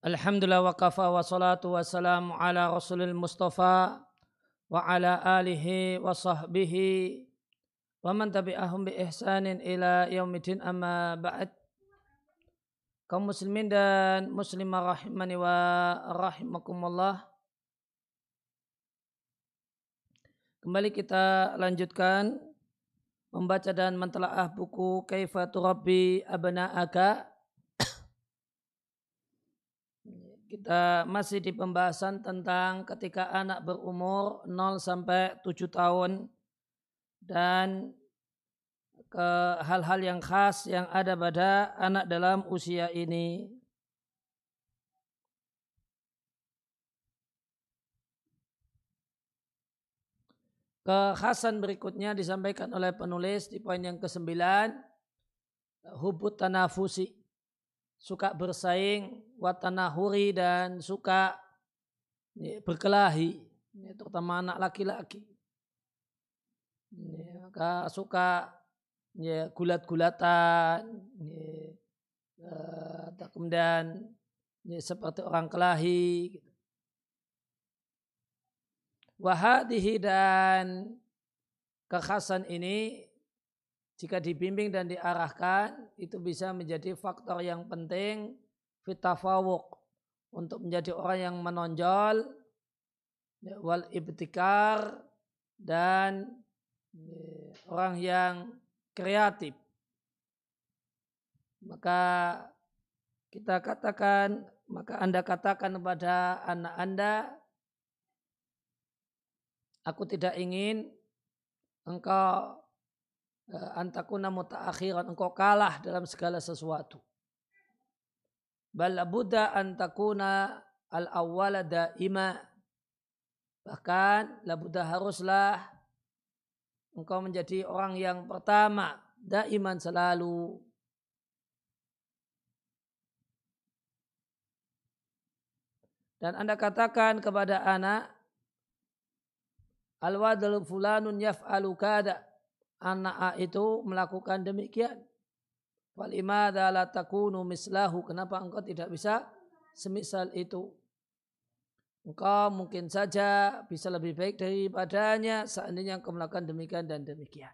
Alhamdulillah wa kafa wa salatu wa salam ala rasulil mustafa wa ala alihi wa sahbihi wa man tabi'ahum bi ihsanin ila yaumidin amma ba'd. Kaum muslimin dan muslimah rahimani wa rahimakumullah. Kembali kita lanjutkan membaca dan mentelaah buku Kaifatu Rabbi Abna'aka Kita masih di pembahasan tentang ketika anak berumur 0 sampai 7 tahun dan ke hal-hal yang khas yang ada pada anak dalam usia ini. Kekhasan berikutnya disampaikan oleh penulis di poin yang ke-9 hubut tanafusi suka bersaing, watanahuri dan suka berkelahi, terutama anak laki-laki. Ya, suka ya, gulat-gulatan, ya, kemudian ya, seperti orang kelahi. Gitu. Wahadihi dan kekhasan ini jika dibimbing dan diarahkan itu bisa menjadi faktor yang penting fitafawuk untuk menjadi orang yang menonjol ya, wal ibtikar dan ya, orang yang kreatif. Maka kita katakan maka anda katakan kepada anak anda aku tidak ingin engkau antakuna mutaakhiran engkau kalah dalam segala sesuatu. Bal buddha antakuna al awwala daima. Bahkan labuddha haruslah engkau menjadi orang yang pertama daiman selalu. Dan anda katakan kepada anak Al-wadal fulanun yaf'alu kada anak itu melakukan demikian. Walimada la takunu mislahu. Kenapa engkau tidak bisa semisal itu? Engkau mungkin saja bisa lebih baik daripadanya seandainya engkau melakukan demikian dan demikian.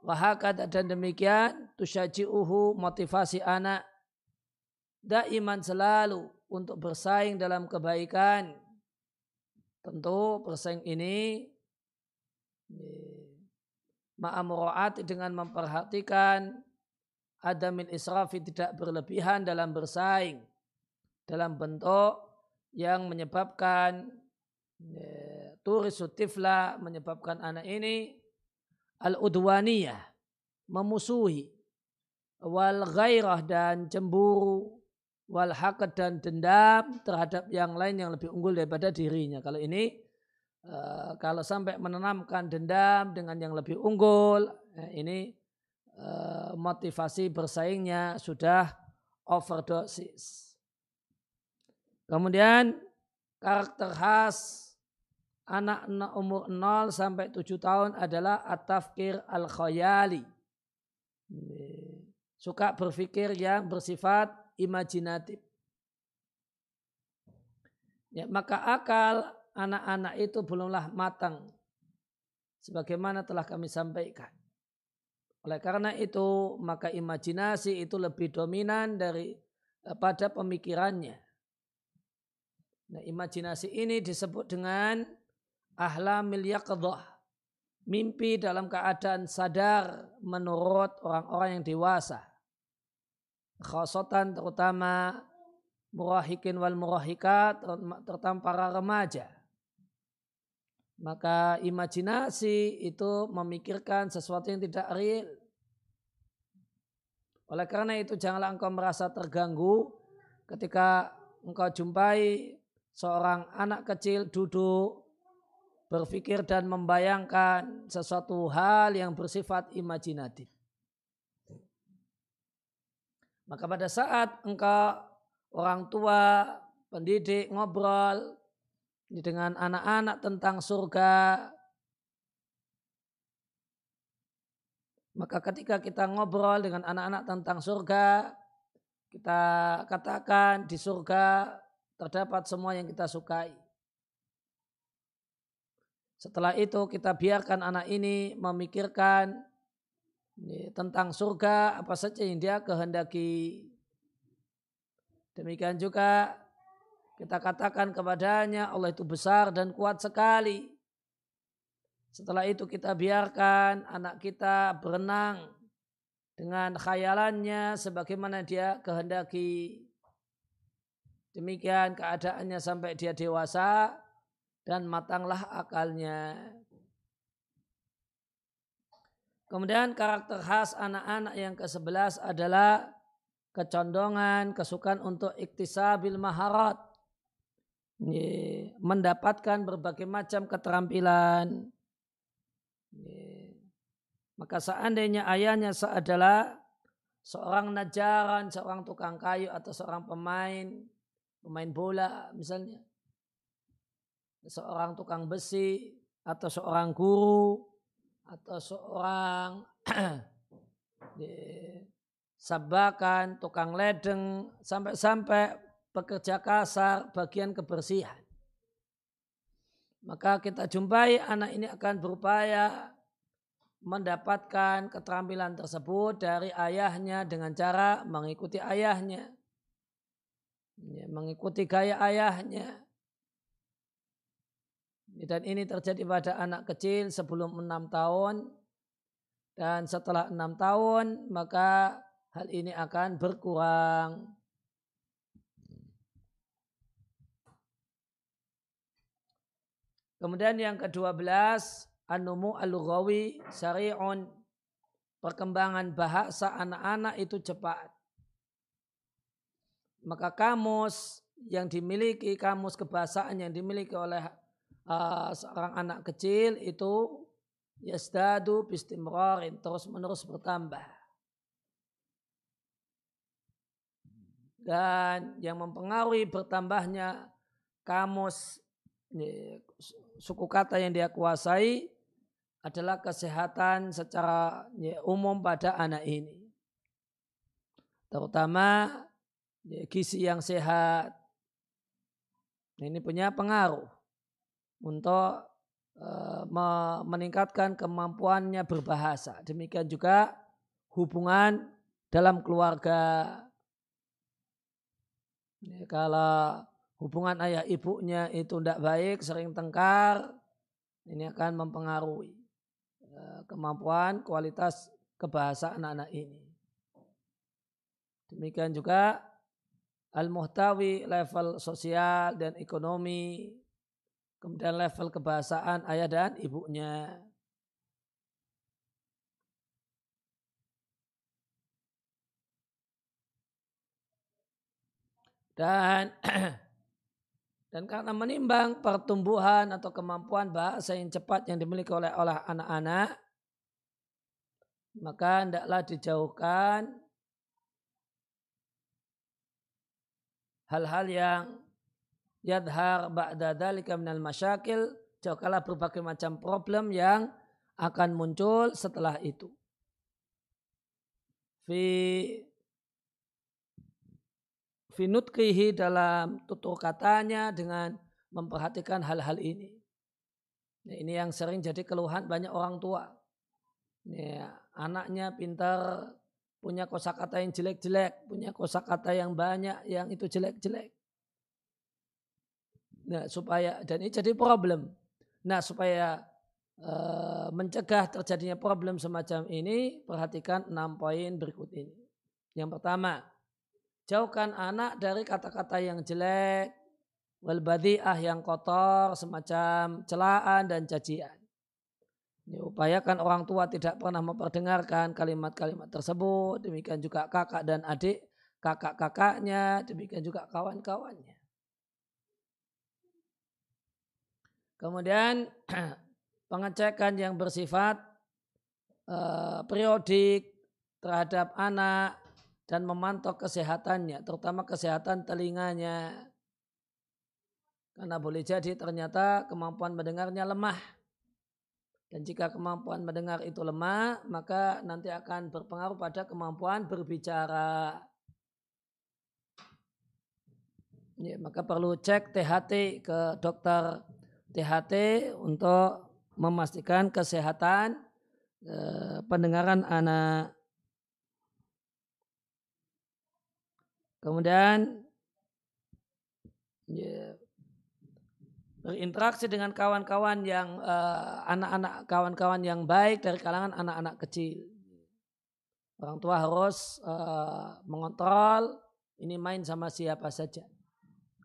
Wahakat dan demikian tusyaji'uhu motivasi anak daiman selalu untuk bersaing dalam kebaikan. Tentu bersaing ini ma'amuraat dengan memperhatikan adamin israfi tidak berlebihan dalam bersaing dalam bentuk yang menyebabkan ya, turisutifla menyebabkan anak ini al-udwaniyah memusuhi wal ghairah dan cemburu wal haqad dan dendam terhadap yang lain yang lebih unggul daripada dirinya. Kalau ini Eh, kalau sampai menanamkan dendam dengan yang lebih unggul, eh, ini uh, motivasi bersaingnya sudah overdosis. Kemudian karakter khas anak umur 0 sampai 7 tahun adalah atafkir al-khayali. Suka berpikir yang bersifat imajinatif. Ya, maka akal anak-anak itu belumlah matang sebagaimana telah kami sampaikan. Oleh karena itu, maka imajinasi itu lebih dominan dari eh, pada pemikirannya. Nah, imajinasi ini disebut dengan ahlamil yaqdah. Mimpi dalam keadaan sadar menurut orang-orang yang dewasa. Khosotan terutama murahikin wal murahikat terutama para remaja maka imajinasi itu memikirkan sesuatu yang tidak real. Oleh karena itu janganlah engkau merasa terganggu ketika engkau jumpai seorang anak kecil duduk berpikir dan membayangkan sesuatu hal yang bersifat imajinatif. Maka pada saat engkau orang tua, pendidik ngobrol dengan anak-anak tentang surga. Maka ketika kita ngobrol dengan anak-anak tentang surga, kita katakan di surga terdapat semua yang kita sukai. Setelah itu kita biarkan anak ini memikirkan tentang surga apa saja yang dia kehendaki. Demikian juga kita katakan kepadanya Allah itu besar dan kuat sekali. Setelah itu kita biarkan anak kita berenang dengan khayalannya sebagaimana dia kehendaki. Demikian keadaannya sampai dia dewasa dan matanglah akalnya. Kemudian karakter khas anak-anak yang ke-11 adalah kecondongan, kesukaan untuk iktisabil maharat. Mendapatkan berbagai macam keterampilan. Maka seandainya ayahnya adalah seorang najaran, seorang tukang kayu atau seorang pemain, pemain bola misalnya seorang tukang besi atau seorang guru atau seorang sabakan, tukang ledeng, sampai-sampai pekerja kasar bagian kebersihan. Maka kita jumpai anak ini akan berupaya mendapatkan keterampilan tersebut dari ayahnya dengan cara mengikuti ayahnya. Mengikuti gaya ayahnya dan ini terjadi pada anak kecil sebelum enam tahun. Dan setelah enam tahun maka hal ini akan berkurang. Kemudian yang kedua belas, anumu al-lughawi syari'un. Perkembangan bahasa anak-anak itu cepat. Maka kamus yang dimiliki, kamus kebahasaan yang dimiliki oleh uh, seorang anak kecil itu yasdadu bistimrarin terus menerus bertambah. Dan yang mempengaruhi bertambahnya kamus suku kata yang dia kuasai adalah kesehatan secara umum pada anak ini. Terutama gizi yang sehat. Ini punya pengaruh untuk uh, meningkatkan kemampuannya berbahasa. Demikian juga hubungan dalam keluarga. Ya, kalau hubungan ayah ibunya itu tidak baik, sering tengkar, ini akan mempengaruhi uh, kemampuan kualitas kebahasa anak-anak ini. Demikian juga al-muhtawi level sosial dan ekonomi Kemudian level kebahasaan ayah dan ibunya. Dan dan karena menimbang pertumbuhan atau kemampuan bahasa yang cepat yang dimiliki oleh oleh anak-anak, maka hendaklah dijauhkan hal-hal yang yadhar ba'da dhalika minal masyakil jauhkanlah berbagai macam problem yang akan muncul setelah itu. Fi finutkihi dalam tutur katanya dengan memperhatikan hal-hal ini. Nah, ini yang sering jadi keluhan banyak orang tua. Ini, anaknya pintar, punya kosakata yang jelek-jelek, punya kosakata yang banyak yang itu jelek-jelek. Nah, supaya dan ini jadi problem. Nah, supaya uh, mencegah terjadinya problem semacam ini, perhatikan enam poin berikut ini. Yang pertama, jauhkan anak dari kata-kata yang jelek, wal badi'ah yang kotor, semacam celaan dan cacian. Ini upayakan orang tua tidak pernah memperdengarkan kalimat-kalimat tersebut, demikian juga kakak dan adik, kakak-kakaknya, demikian juga kawan-kawannya. Kemudian pengecekan yang bersifat uh, periodik terhadap anak dan memantau kesehatannya, terutama kesehatan telinganya. Karena boleh jadi ternyata kemampuan mendengarnya lemah. Dan jika kemampuan mendengar itu lemah, maka nanti akan berpengaruh pada kemampuan berbicara. Ya, maka perlu cek THT ke dokter THT untuk memastikan kesehatan eh, pendengaran anak. Kemudian ya, berinteraksi dengan kawan-kawan yang eh, anak-anak kawan-kawan yang baik dari kalangan anak-anak kecil. Orang tua harus uh, mengontrol ini main sama siapa saja.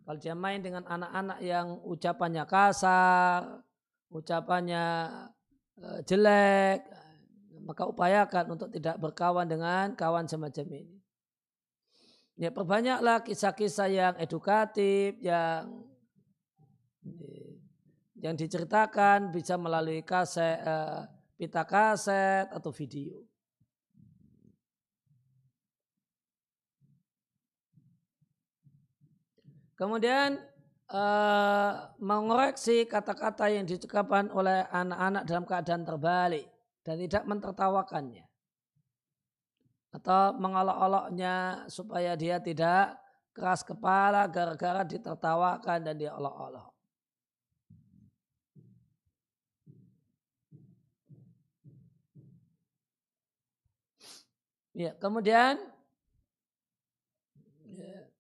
Kalau dia main dengan anak-anak yang ucapannya kasar, ucapannya uh, jelek, maka upayakan untuk tidak berkawan dengan kawan semacam ini. Ya perbanyaklah kisah-kisah yang edukatif, yang yang diceritakan bisa melalui kaset, uh, pita kaset atau video. Kemudian uh, mengoreksi kata-kata yang diucapkan oleh anak-anak dalam keadaan terbalik dan tidak mentertawakannya atau mengolok-oloknya supaya dia tidak keras kepala gara-gara ditertawakan dan dia olok-olok. Ya, kemudian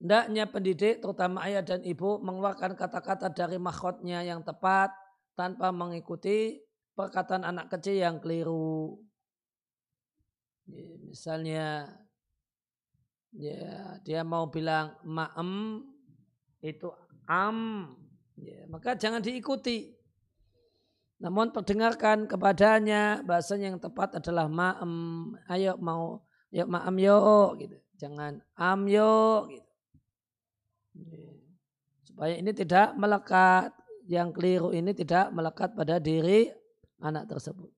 Hendaknya pendidik terutama ayah dan ibu mengeluarkan kata-kata dari makhotnya yang tepat tanpa mengikuti perkataan anak kecil yang keliru. Ya, misalnya ya dia mau bilang ma'em itu am ya, maka jangan diikuti. Namun perdengarkan kepadanya bahasanya yang tepat adalah ma'em ayo mau yuk ma'am yo gitu. Jangan am yo gitu. Supaya ini tidak melekat, yang keliru ini tidak melekat pada diri anak tersebut.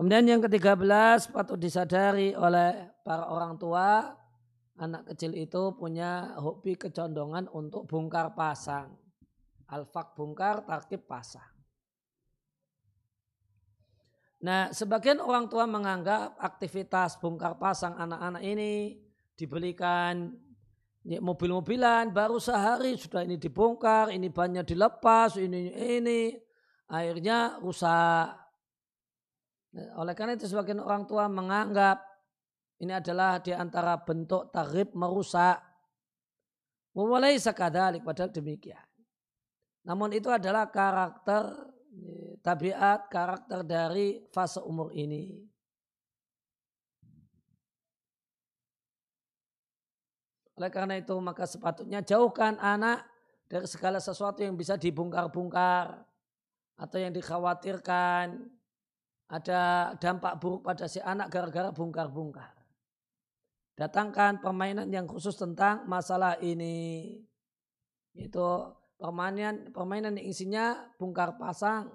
Kemudian yang ketiga belas patut disadari oleh para orang tua anak kecil itu punya hobi kecondongan untuk bongkar pasang. Alfak bongkar, tarkib pasang. Nah, sebagian orang tua menganggap aktivitas bongkar pasang anak-anak ini dibelikan Ya, mobil-mobilan baru sehari sudah ini dibongkar, ini banyak dilepas, ini ini akhirnya rusak. Ya, oleh karena itu sebagian orang tua menganggap ini adalah di antara bentuk tarif merusak. Memulai sekadalik padahal demikian. Namun itu adalah karakter ya, tabiat karakter dari fase umur ini. Oleh karena itu maka sepatutnya jauhkan anak dari segala sesuatu yang bisa dibongkar-bongkar atau yang dikhawatirkan ada dampak buruk pada si anak gara-gara bongkar-bongkar. Datangkan permainan yang khusus tentang masalah ini. Itu permainan permainan yang isinya bongkar pasang.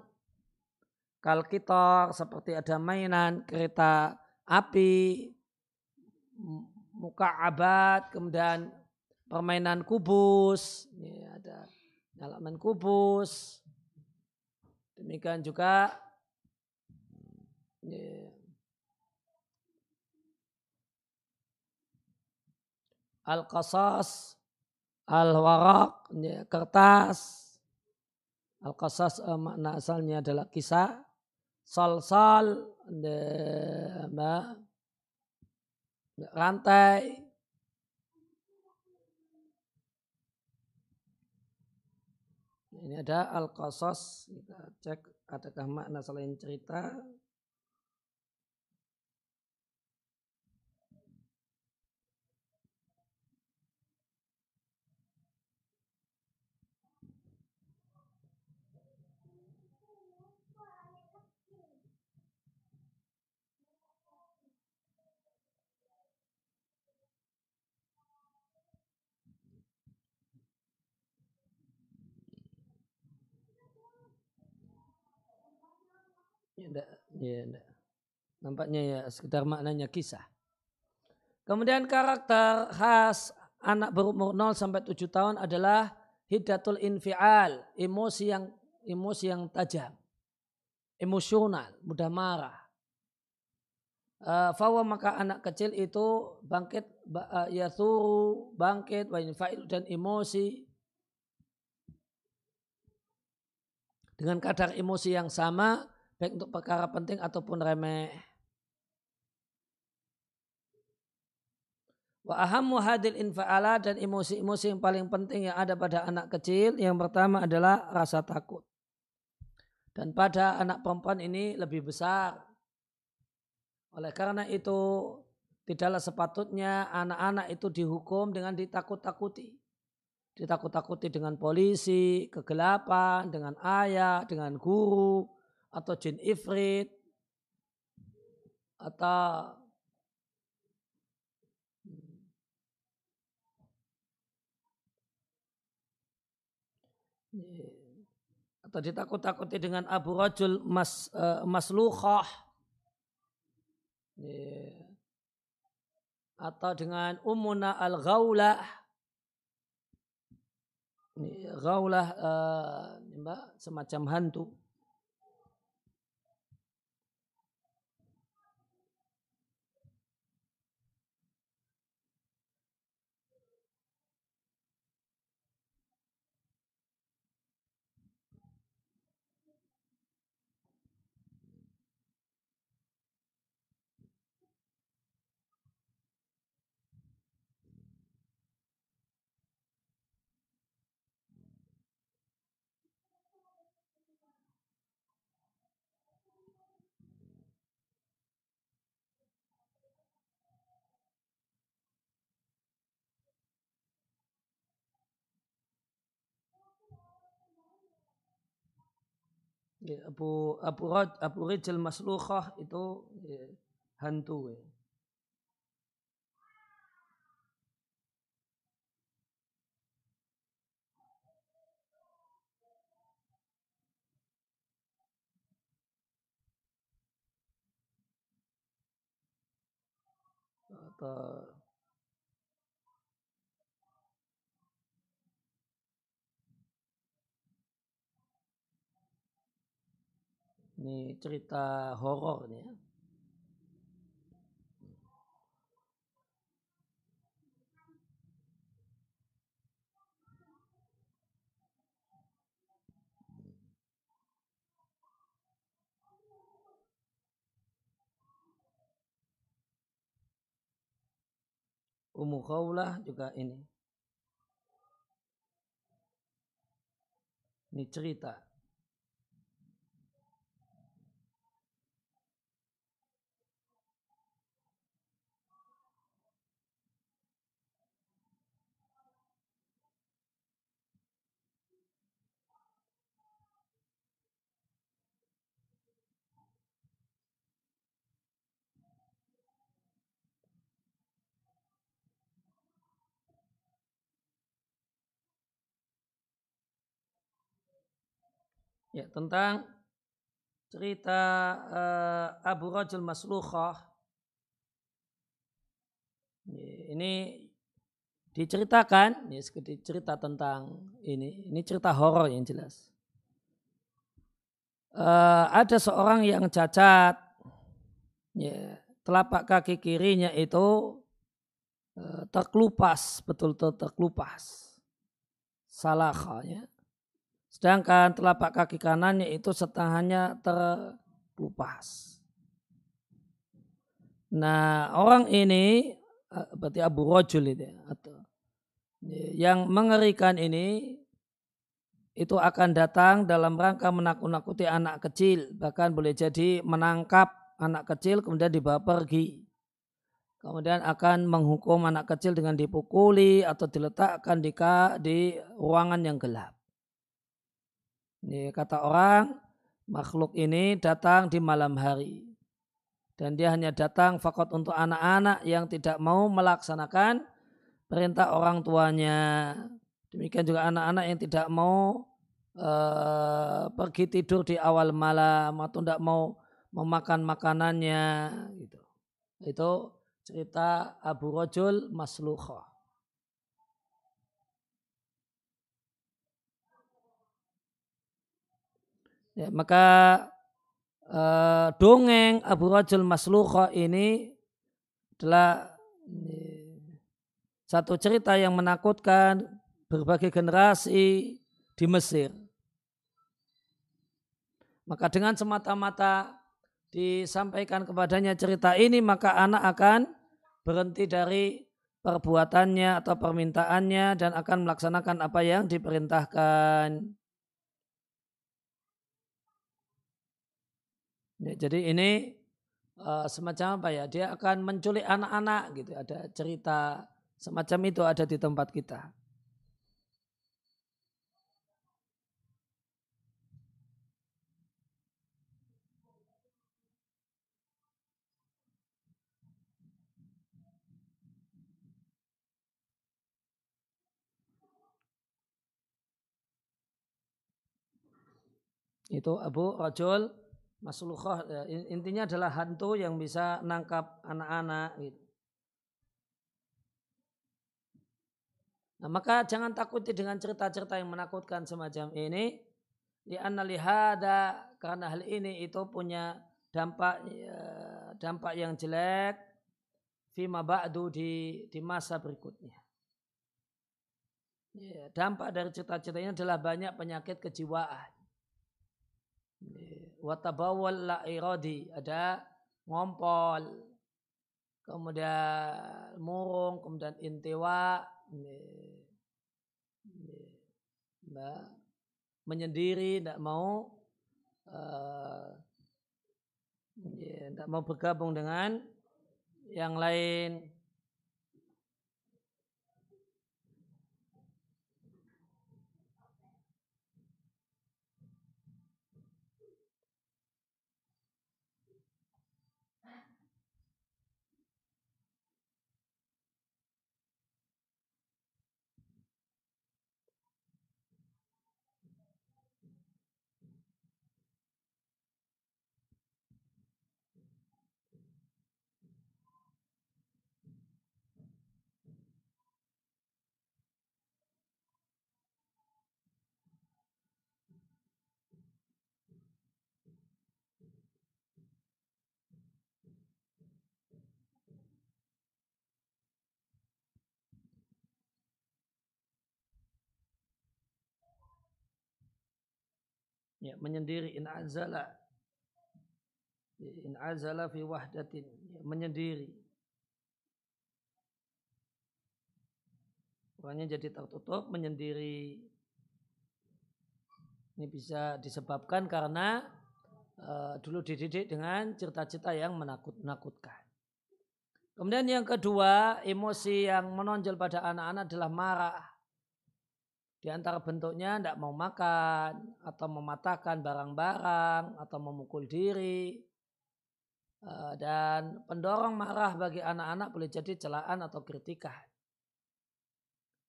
Kalkitor seperti ada mainan kereta api, muka abad, kemudian permainan kubus, ini ada halaman kubus. Demikian juga ini, al-qasas, al-warak, kertas. Al-qasas eh, makna asalnya adalah kisah. Sal-sal, rantai. Ini ada al-qasas, kita cek adakah makna selain cerita. Enggak, ya, enggak. Nampaknya ya sekitar maknanya kisah. Kemudian karakter khas anak berumur 0 sampai 7 tahun adalah hidatul infial, emosi yang emosi yang tajam, emosional, mudah marah. uh, fawa maka anak kecil itu bangkit uh, ya suru bangkit wa dan emosi dengan kadar emosi yang sama baik untuk perkara penting ataupun remeh. Wa ahammu hadil infa'ala dan emosi-emosi yang paling penting yang ada pada anak kecil yang pertama adalah rasa takut. Dan pada anak perempuan ini lebih besar. Oleh karena itu tidaklah sepatutnya anak-anak itu dihukum dengan ditakut-takuti. Ditakut-takuti dengan polisi, kegelapan, dengan ayah, dengan guru, atau jin ifrit, atau atau ditakut-takuti dengan Abu Rajul mas, uh, Maslukhah. Atau dengan Ummuna Al-Ghaulah. Ghaulah uh, semacam hantu Abu Abu Raj, Abu Rijal Maslukhah itu ya, hantu ya. atau Ini cerita horor nih ya. Ummu Khawlah juga ini. Ini cerita. Ya, tentang cerita uh, Abu Rajul Maslukhah. Ini diceritakan, ini cerita tentang ini. Ini cerita horor yang jelas. Uh, ada seorang yang cacat, ya, telapak kaki kirinya itu uh, terkelupas, betul-betul terkelupas. Salah ya Sedangkan telapak kaki kanannya itu setengahnya terkelupas. Nah orang ini eh, berarti Abu Rojul itu atau yang mengerikan ini itu akan datang dalam rangka menakut-nakuti anak kecil. Bahkan boleh jadi menangkap anak kecil kemudian dibawa pergi. Kemudian akan menghukum anak kecil dengan dipukuli atau diletakkan di, di ruangan yang gelap ini kata orang, makhluk ini datang di malam hari. Dan dia hanya datang fakot untuk anak-anak yang tidak mau melaksanakan perintah orang tuanya. Demikian juga anak-anak yang tidak mau uh, pergi tidur di awal malam atau tidak mau memakan makanannya. Gitu. Itu cerita Abu Rajul Maslukhah. Ya, maka uh, dongeng Abu Rajul Maslukha ini adalah satu cerita yang menakutkan berbagai generasi di Mesir. Maka dengan semata-mata disampaikan kepadanya cerita ini maka anak akan berhenti dari perbuatannya atau permintaannya dan akan melaksanakan apa yang diperintahkan. Ya, jadi ini uh, semacam apa ya? Dia akan menculik anak-anak gitu. Ada cerita semacam itu ada di tempat kita. Itu Abu Rajul Maslukhah ya, intinya adalah hantu yang bisa nangkap anak-anak gitu. Nah, maka jangan takuti dengan cerita-cerita yang menakutkan semacam ini. Di lihada karena hal ini itu punya dampak ya, dampak yang jelek fima ba'du di di masa berikutnya. Ya, dampak dari cerita-cerita ini adalah banyak penyakit kejiwaan watabawal la iradi. Ada ngompol. Kemudian murung kemudian intiwa. Menyendiri tidak mau tidak mau bergabung dengan yang lain ya, menyendiri. In azala. In azala fi wahdatin. Ya, menyendiri. Orangnya jadi tertutup menyendiri. Ini bisa disebabkan karena uh, dulu dididik dengan cerita-cerita yang menakut-nakutkan. Kemudian yang kedua, emosi yang menonjol pada anak-anak adalah marah. Di antara bentuknya tidak mau makan atau mematahkan barang-barang atau memukul diri. Eh, dan pendorong marah bagi anak-anak boleh jadi celaan atau kritikan.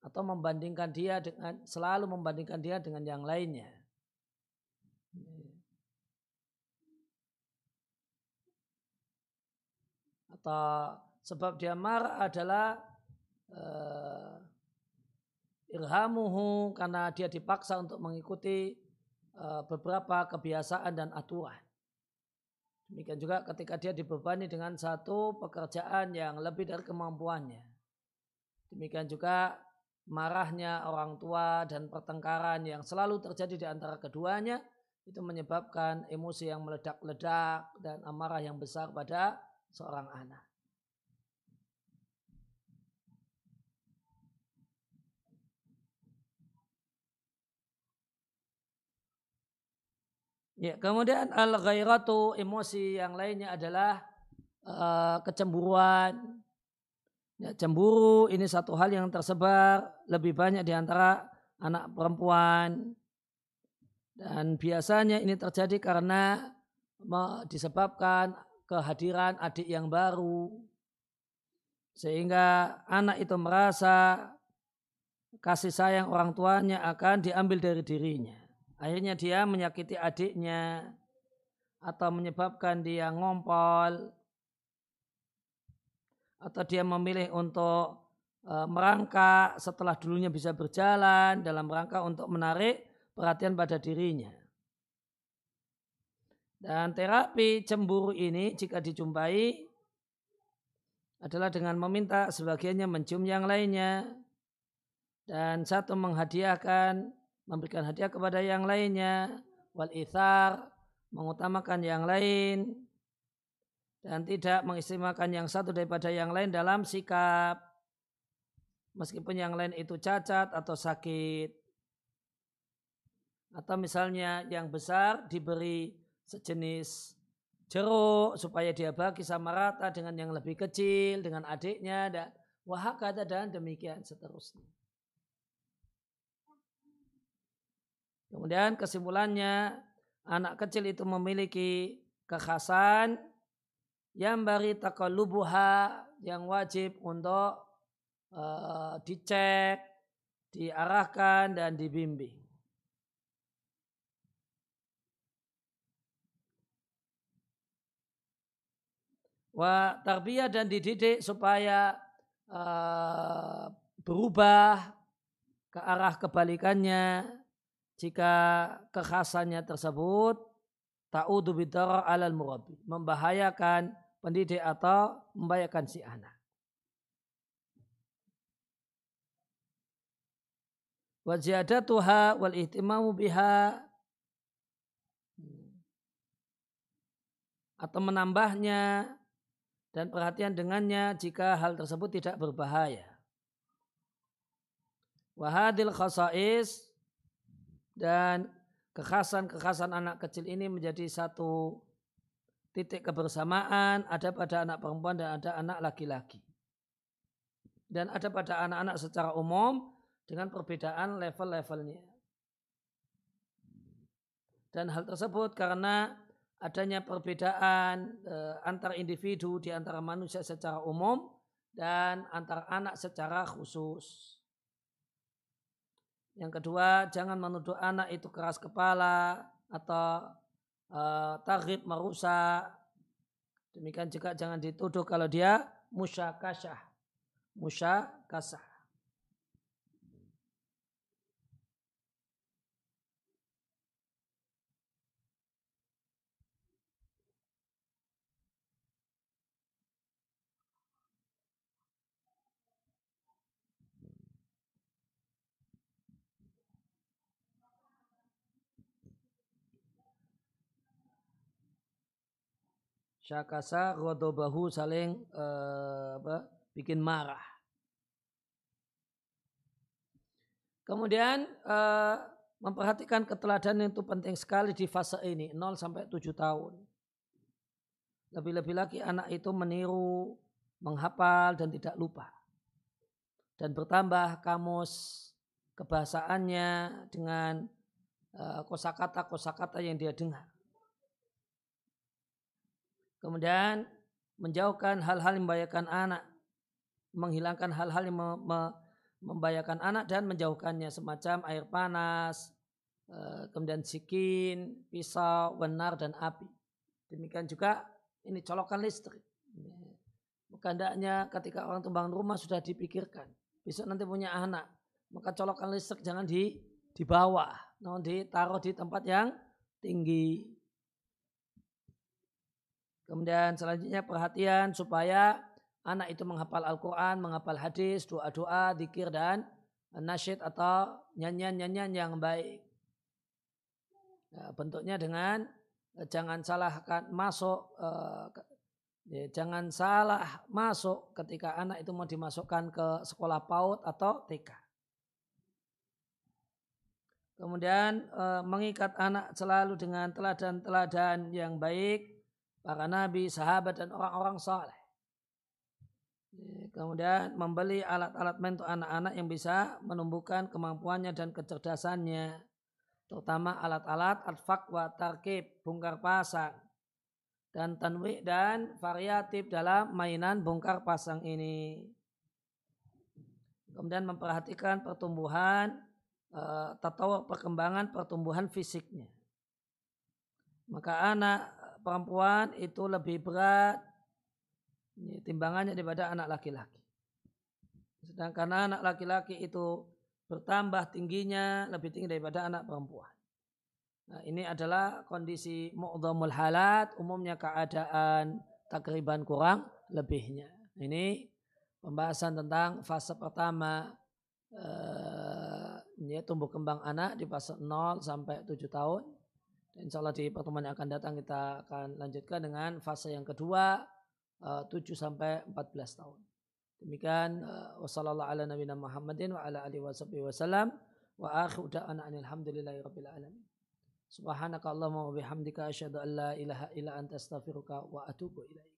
Atau membandingkan dia dengan selalu membandingkan dia dengan yang lainnya. Atau sebab dia marah adalah uh, irhamuhu karena dia dipaksa untuk mengikuti uh, beberapa kebiasaan dan aturan. Demikian juga ketika dia dibebani dengan satu pekerjaan yang lebih dari kemampuannya. Demikian juga marahnya orang tua dan pertengkaran yang selalu terjadi di antara keduanya itu menyebabkan emosi yang meledak-ledak dan amarah yang besar pada seorang anak. Ya, kemudian al ghairatu emosi yang lainnya adalah uh, kecemburuan. Ya, cemburu ini satu hal yang tersebar lebih banyak di antara anak perempuan. Dan biasanya ini terjadi karena disebabkan kehadiran adik yang baru. Sehingga anak itu merasa kasih sayang orang tuanya akan diambil dari dirinya. Akhirnya dia menyakiti adiknya atau menyebabkan dia ngompol atau dia memilih untuk e, merangkak setelah dulunya bisa berjalan dalam rangka untuk menarik perhatian pada dirinya. Dan terapi cemburu ini jika dijumpai adalah dengan meminta sebagiannya mencium yang lainnya dan satu menghadiahkan memberikan hadiah kepada yang lainnya. Wal ithar mengutamakan yang lain. Dan tidak mengistimewakan yang satu daripada yang lain dalam sikap. Meskipun yang lain itu cacat atau sakit. Atau misalnya yang besar diberi sejenis jeruk supaya dia bagi sama rata dengan yang lebih kecil dengan adiknya dan wahakata dan demikian seterusnya. Kemudian kesimpulannya anak kecil itu memiliki kekhasan yang bari takalubuha yang wajib untuk uh, dicek, diarahkan dan dibimbing. Wa tarbiyah dan dididik supaya uh, berubah ke arah kebalikannya jika kekhasannya tersebut ta'udu bidara alal murabi membahayakan pendidik atau membahayakan si anak. Wa ziyadatuha wal ihtimamu biha atau menambahnya dan perhatian dengannya jika hal tersebut tidak berbahaya. Wahadil khasais dan kekhasan-kekhasan anak kecil ini menjadi satu titik kebersamaan ada pada anak perempuan dan ada anak laki-laki. Dan ada pada anak-anak secara umum dengan perbedaan level-levelnya. Dan hal tersebut karena adanya perbedaan e, antar individu di antara manusia secara umum dan antar anak secara khusus. Yang kedua, jangan menuduh anak itu keras kepala atau uh, tarif merusak. Demikian juga jangan dituduh kalau dia musyakasah. Musyakasah. Syakasa rodobahu saling uh, apa, bikin marah. Kemudian uh, memperhatikan keteladanan itu penting sekali di fase ini 0 sampai 7 tahun. Lebih-lebih lagi anak itu meniru, menghafal dan tidak lupa. Dan bertambah kamus kebahasaannya dengan uh, kosakata-kosakata yang dia dengar. Kemudian menjauhkan hal-hal yang membahayakan anak. Menghilangkan hal-hal yang membahayakan anak dan menjauhkannya semacam air panas, eh, kemudian sikin, pisau, benar dan api. Demikian juga ini colokan listrik. Hendaknya ketika orang tumbang rumah sudah dipikirkan. Besok nanti punya anak. Maka colokan listrik jangan di di bawah. Namun ditaruh di tempat yang tinggi. Kemudian selanjutnya perhatian supaya anak itu menghafal Al-Quran, menghafal hadis, doa-doa, dikir dan nasyid atau nyanyian-nyanyian yang baik. Ya, bentuknya dengan eh, jangan salahkan masuk, uh, ya, jangan salah masuk ketika anak itu mau dimasukkan ke sekolah PAUD atau TK. Kemudian uh, mengikat anak selalu dengan teladan-teladan yang baik, para nabi, sahabat dan orang-orang saleh. Kemudian membeli alat-alat main untuk anak-anak yang bisa menumbuhkan kemampuannya dan kecerdasannya. Terutama alat-alat adfak wa tarkib, bongkar pasang. Dan tanwi dan variatif dalam mainan bongkar pasang ini. Kemudian memperhatikan pertumbuhan, uh, perkembangan pertumbuhan fisiknya. Maka anak perempuan itu lebih berat timbangannya daripada anak laki-laki. Sedangkan anak laki-laki itu bertambah tingginya lebih tinggi daripada anak perempuan. Nah, ini adalah kondisi mu'dhamul halat, umumnya keadaan takriban kurang lebihnya. Ini pembahasan tentang fase pertama eh, tumbuh kembang anak di fase 0 sampai 7 tahun. Insya Allah di pertemuan yang akan datang kita akan lanjutkan dengan fase yang kedua eh, 7 sampai 14 tahun. Demikian uh, wassalamualaikum Muhammadin ala alihi wasallam wa akhiru da'ana alhamdulillahi rabbil alamin. Subhanaka Allahumma wa bihamdika asyhadu an la ilaha illa anta wa atubu ilaik.